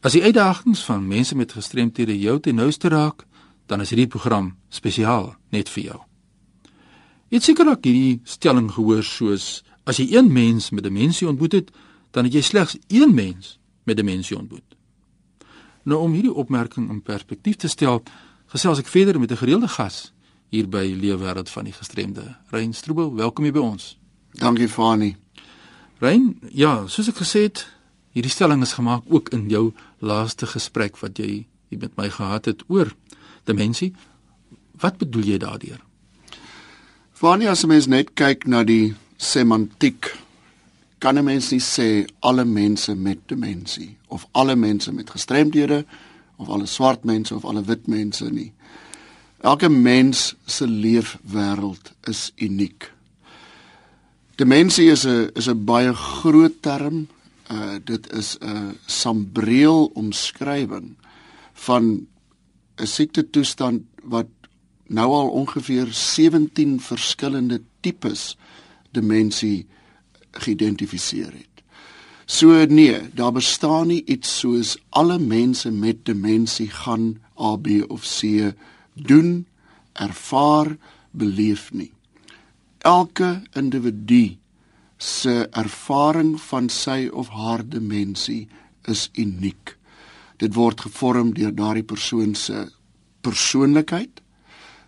As die uitdagings van mense met gestremthede jou ten nouste raak, dan is hierdie program spesiaal net vir jou. Jy het seker ook hierdie stelling gehoor soos as jy een mens met demensie ontmoet het, dan het jy slegs een mens met demensie ontmoet. Nou om hierdie opmerking in perspektief te stel, gesels ek verder met 'n gereelde gas hier by Leefwêreld van die Gestremde. Rein Stroebel, welkom hier by ons. Dankie Fani. Rein, ja, soos ek gesê het, hierdie stelling is gemaak ook in jou laaste gesprek wat jy met my gehad het oor demensie. Wat bedoel jy daardeur? Wanneer as 'n mens net kyk na die semantiek, kan 'n mens nie sê alle mense met demensie of alle mense met gestremdhede of alle swart mense of alle wit mense nie. Elke mens se leefwêreld is uniek. Demensie is 'n is 'n baie groot term. Uh dit is 'n sambreel omskrywing van 'n siekte toestand wat nou al ongeveer 17 verskillende tipes demensie geïdentifiseer het. So nee, daar bestaan nie iets soos alle mense met demensie gaan A B of C doen, ervaar, beleef nie. Elke individu se ervaring van sy of haar demensie is uniek dit word gevorm deur daardie persoon se persoonlikheid,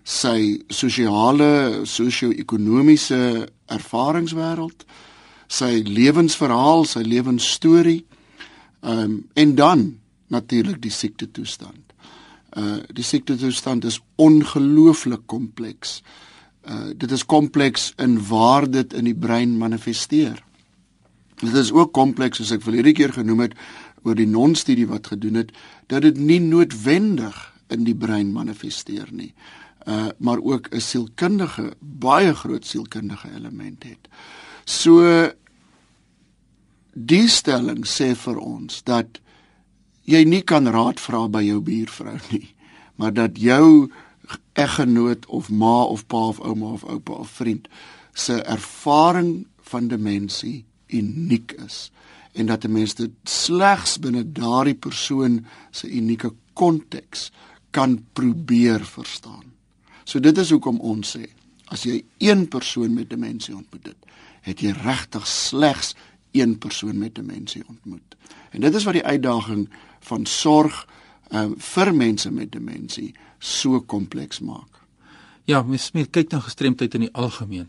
sy sosiale, sosio-ekonomiese ervaringswêreld, sy lewensverhaal, sy lewensstorie, ehm um, en dan natuurlik die siekte toestand. Uh die siekte toestand is ongelooflik kompleks. Uh dit is kompleks in waar dit in die brein manifesteer. Dit is ook kompleks soos ek verlede keer genoem het oor die non-studie wat gedoen het dat dit nie noodwendig in die brein manifesteer nie. Uh maar ook 'n sielkundige baie groot sielkundige element het. So die stelling sê vir ons dat jy nie kan raad vra by jou buurvrou nie, maar dat jou eggenoot of ma of pa of ouma of oupa of vriend se ervaring van demensie uniek is en dat 'n mens dit slegs binne daardie persoon se unieke konteks kan probeer verstaan. So dit is hoekom ons sê as jy een persoon met demensie ontmoet het, het jy regtig slegs een persoon met demensie ontmoet. En dit is wat die uitdaging van sorg um, vir mense met demensie so kompleks maak. Ja, mens moet kyk na gestremdheid in die algemeen.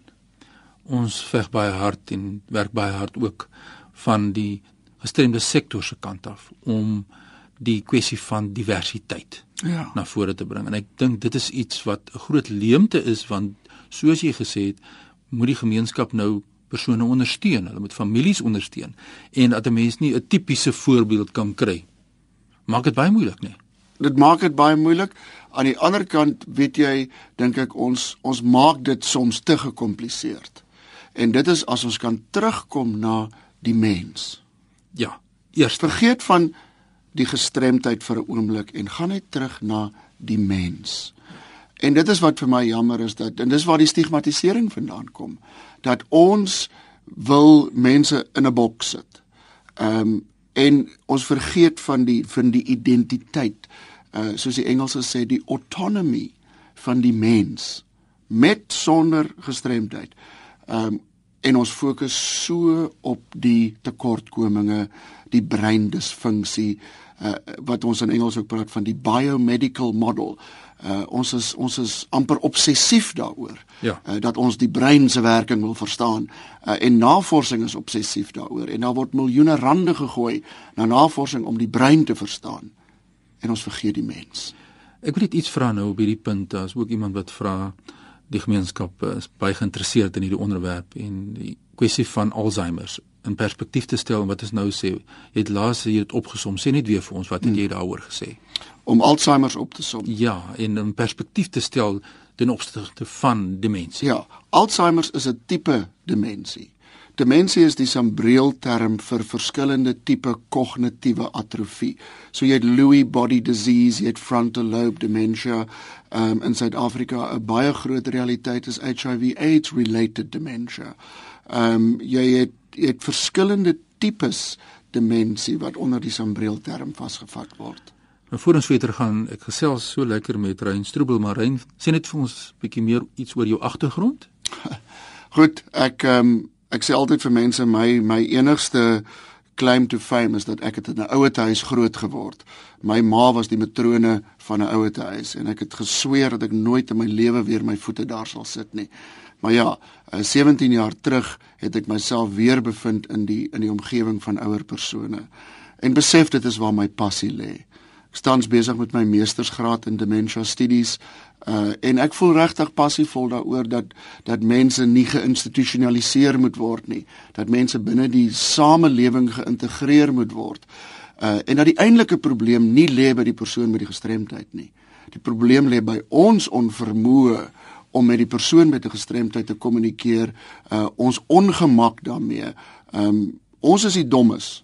Ons veg baie hard en werk baie hard ook van die gestremde sektor se kant af om die kwessie van diversiteit ja. na vore te bring. En ek dink dit is iets wat 'n groot leemte is want soos jy gesê het, moet die gemeenskap nou persone ondersteun, hulle moet families ondersteun en dat 'n mens nie 'n tipiese voorbeeld kan kry. Maak dit baie moeilik, nee. Dit maak dit baie moeilik. Aan die ander kant, weet jy, dink ek ons ons maak dit soms te gekompliseerd. En dit is as ons kan terugkom na die mens. Ja, eers vergeet van die gestremdheid vir 'n oomblik en gaan net terug na die mens. En dit is wat vir my jammer is dat en dis waar die stigmatisering vandaan kom dat ons wil mense in 'n boks sit. Ehm um, en ons vergeet van die van die identiteit. Uh soos die Engelse sê die autonomy van die mens met sonder gestremdheid. Ehm um, en ons fokus so op die tekortkominge, die breindisfunksie uh, wat ons in Engels ook praat van die biomedical model. Uh, ons is ons is amper obsessief daaroor. Ja. Uh, dat ons die brein se werking wil verstaan. Uh, en navorsing is obsessief daaroor en daar word miljoene rande gegooi na navorsing om die brein te verstaan. En ons vergeet die mens. Ek wil net iets vra nou op hierdie punt. Daar's ook iemand wat vra die gemeenskap is baie geïnteresseerd in hierdie onderwerp en die kwessie van Alzheimer in perspektief te stel wat ons nou sê. Jy het laas hier dit opgesom. Sê net weer vir ons wat het jy daaroor gesê? Om Alzheimer op te som. Ja, en in perspektief te stel ten opsigte van demensie. Ja, Alzheimer is 'n tipe demensie. Demensie is die sambreelterm vir verskillende tipe kognitiewe atrofie. So jy het Lewy body disease, jy het frontal lobe dementia. Um in Suid-Afrika 'n baie groot realiteit is HIV AIDS related dementia. Um jy het jy het verskillende tipes demensie wat onder die sambreel term vasgevat word. Nou voor ons verder gaan, ek gesels so lekker met Rein Stroebel, maar Rein, sê net vir ons 'n bietjie meer iets oor jou agtergrond. Goed, ek ehm um, ek sê altyd vir mense my my enigste claim to fame is dat ek het in 'n ouete huis groot geword. My ma was die matrone van 'n ouete huis en ek het gesweer dat ek nooit in my lewe weer my voete daar sal sit nie. Maar ja, 17 eh, jaar terug het ek myself weer bevind in die in die omgewing van ouer persone en besef dit is waar my passie lê. Ek staan besig met my meestersgraad in dementia studies uh en ek voel regtig passievol daaroor dat dat mense nie geïnstitusionaliseer moet word nie dat mense binne die samelewing geïntegreer moet word uh en dat die eintlike probleem nie lê by die persoon met die gestremdheid nie. Die probleem lê by ons onvermoë om met die persoon met 'n gestremdheid te kommunikeer uh ons ongemak daarmee. Um ons is die dommes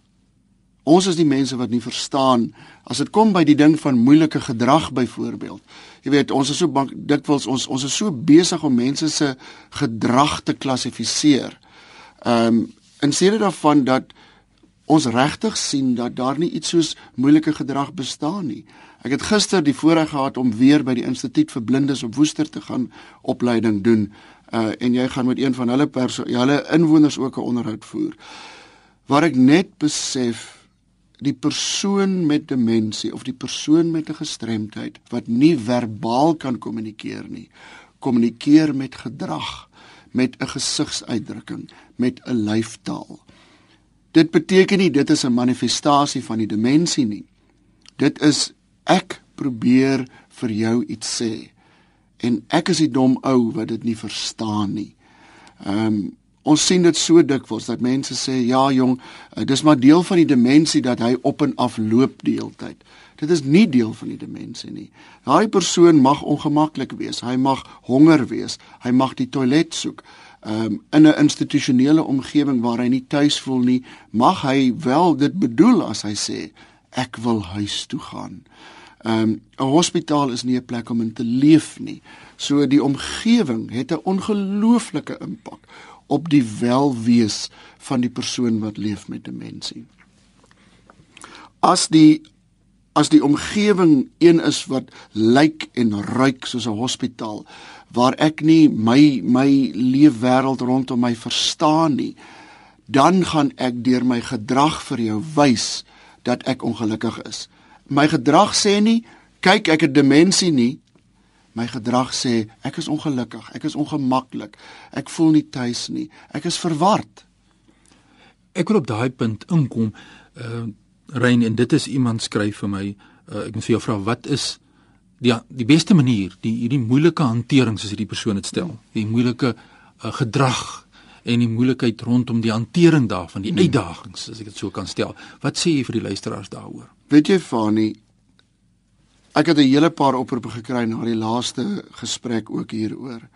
Ons is die mense wat nie verstaan as dit kom by die ding van moeilike gedrag byvoorbeeld. Jy weet, ons is so dikwels ons ons is so besig om mense se gedrag te klassifiseer. Ehm um, in steede daarvan dat ons regtig sien dat daar nie iets soos moeilike gedrag bestaan nie. Ek het gister die voorreg gehad om weer by die Instituut vir Blindes op Woester te gaan opleiding doen. Uh en jy gaan met een van hulle hulle inwoners ook 'n onderhoud voer. Waar ek net besef die persoon met demensie of die persoon met 'n gestremdheid wat nie verbaal kan kommunikeer nie, kommunikeer met gedrag, met 'n gesigsuitdrukking, met 'n lyfstaal. Dit beteken nie dit is 'n manifestasie van die demensie nie. Dit is ek probeer vir jou iets sê en ek is die dom ou wat dit nie verstaan nie. Ehm um, Ons sien dit so dikwels dat mense sê ja jong, eh, dis maar deel van die demensie dat hy op en af loop die hele tyd. Dit is nie deel van die demensie nie. Daai persoon mag ongemaklik wees, hy mag honger wees, hy mag die toilet soek. Um, in 'n institusionele omgewing waar hy nie tuis voel nie, mag hy wel dit bedoel as hy sê ek wil huis toe gaan. Um, 'n Hospitaal is nie 'n plek om in te leef nie. So die omgewing het 'n ongelooflike impak op die welwees van die persoon wat leef met demensie. As die as die omgewing een is wat lyk en ruik soos 'n hospitaal waar ek nie my my leefwêreld rondom my verstaan nie, dan gaan ek deur my gedrag vir jou wys dat ek ongelukkig is. My gedrag sê nie kyk ek het demensie nie, my gedrag sê ek is ongelukkig, ek is ongemaklik, ek voel nie tuis nie, ek is verward. Ek wil op daai punt inkom. Uh Rein en dit is iemand skryf vir my. Uh, ek moet vir jou vra wat is die die beste manier die hierdie moeilike hantering soos hierdie persoon dit stel. Die moeilike uh, gedrag en die moeilikheid rondom die hantering daarvan, die uitdagings as ek dit so kan stel. Wat sê jy vir die luisteraars daaroor? Weet jy Fani, Ek het 'n hele paar oproepe gekry na die laaste gesprek ook hieroor.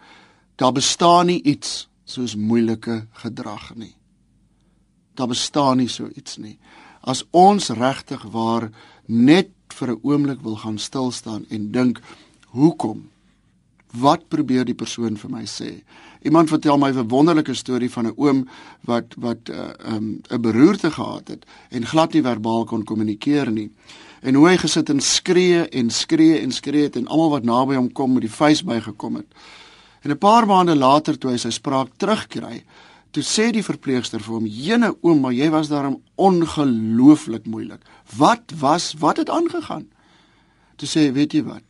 Daar bestaan nie iets soos moeilike gedrag nie. Daar bestaan nie so iets nie. As ons regtig waar net vir 'n oomblik wil gaan stil staan en dink, hoekom? Wat probeer die persoon vir my sê? Iemand vertel my 'n wonderlike storie van 'n oom wat wat 'n uh, um, 'n beroerte gehad het en glad nie verbaal kon kommunikeer nie en hoe hy gesit en skree en skree en skree het en almal wat naby hom kom met die vuis bygekom het. En 'n paar maande later toe hy sy spraak terugkry, toe sê die verpleegster vir hom: "Jene oom, maar jy was daarom ongelooflik moeilik. Wat was wat het aangegaan?" Toe sê hy: "Weet jy wat?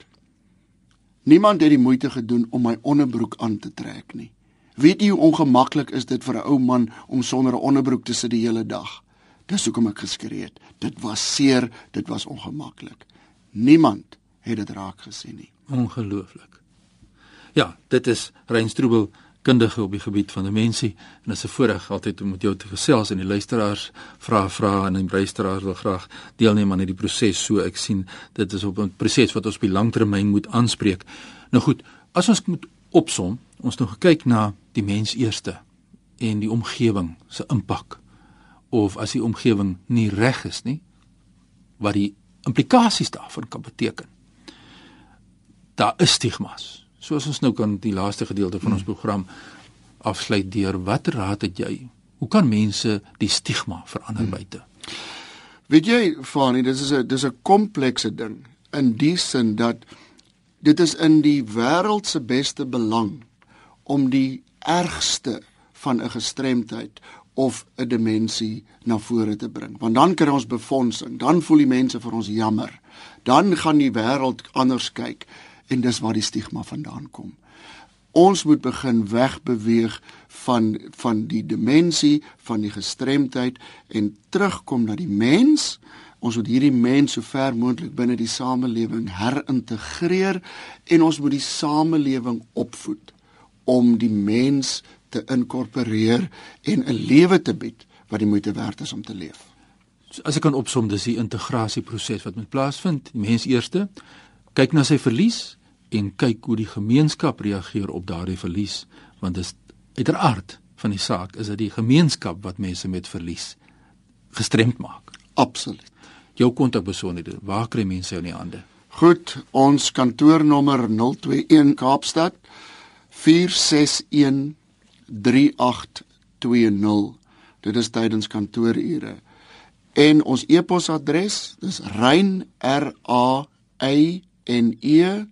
Niemand het die moeite gedoen om my onderbroek aan te trek nie. Weet jy hoe ongemaklik is dit vir 'n ou man om sonder 'n onderbroek te sit die hele dag?" Dis hoekom ek geskree het. Dit was seer, dit was ongemaklik. Niemand het dit raak gesien nie. Ongelooflik. Ja, dit is Reinstroebel kundige op die gebied van demensie en dit is 'n voorreg altyd om met jou te gesels en die luisteraars vra vra en die luisteraars wil graag deelneem aan hierdie proses so ek sien dit is op 'n proses wat ons op die langtermyn moet aanspreek. Nou goed, as ons moet opsom, ons nou gekyk na die mens eerste en die omgewing se impak of as die omgewing nie reg is nie wat die implikasies daarvan kan beteken. Daar is stigmas. Soos ons nou kan die laaste gedeelte van ons program afsluit deur watter raad het jy? Hoe kan mense die stigma verander hmm. buite? Weet jy, Fani, dis is 'n dis 'n komplekse ding in die sin dat dit is in die wêreld se beste belang om die ergste van 'n gestremdheid of 'n demensie na vore te bring. Want dan kry ons befondsing, dan voel die mense vir ons jammer. Dan gaan die wêreld anders kyk en dis waar die stigma vandaan kom. Ons moet begin wegbeweeg van van die demensie, van die gestremdheid en terugkom na die mens. Ons moet hierdie mens so ver moontlik binne die samelewing herintegreer en ons moet die samelewing opvoed om die mens te inkorporeer en 'n lewe te bied wat die moeite werd is om te leef. So, as ek kan opsom, dis die integrasieproses wat moet plaasvind. Die mens eerste kyk na sy verlies en kyk hoe die gemeenskap reageer op daardie verlies, want dit is uiteraard van die saak is dit die gemeenskap wat mense met verlies gestremd maak. Absoluut. Jou kontakbesonderhede, waar kry mense jou in die hande? Goed, ons kantoornommer 021 Kaapstad 461 3820. Dit is tydens kantoorure. En ons e-posadres, dis rein r a y n e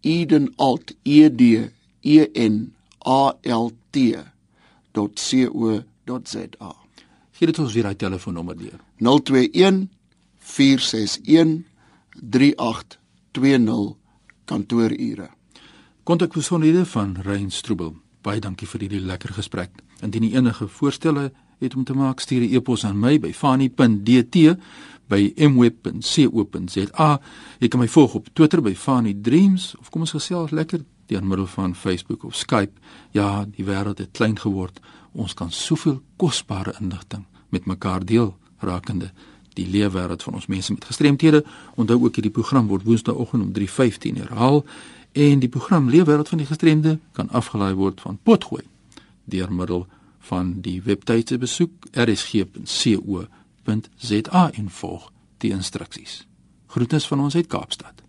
@edenalt e d e n a l t .co.za. Hier het ons weer daai telefoonnommer deur. 021 461 3820 kantoorure. Kontakbesonderhede van Rein Stroebel baie dankie vir hierdie lekker gesprek. Indien jy enige voorstelle het om te maak, stuur 'n e-pos aan my by fani.dt by mweb.co.za. Jy kan my volg op Twitter by Fani Dreams of kom ons gesels lekker deur middel van Facebook of Skype. Ja, die wêreld het klein geword. Ons kan soveel kosbare inligting met mekaar deel rakende die leefwêreld van ons mense met gestremthede. Onthou ook hierdie program word Woensdaeoggend om 3:15 herhaal en die program Leefwêreld van die Gestremde kan afgelaai word van Potgooi deur middel van die webtuiste besoek rsg.co.za en volg die instruksies. Groetens van ons uit Kaapstad.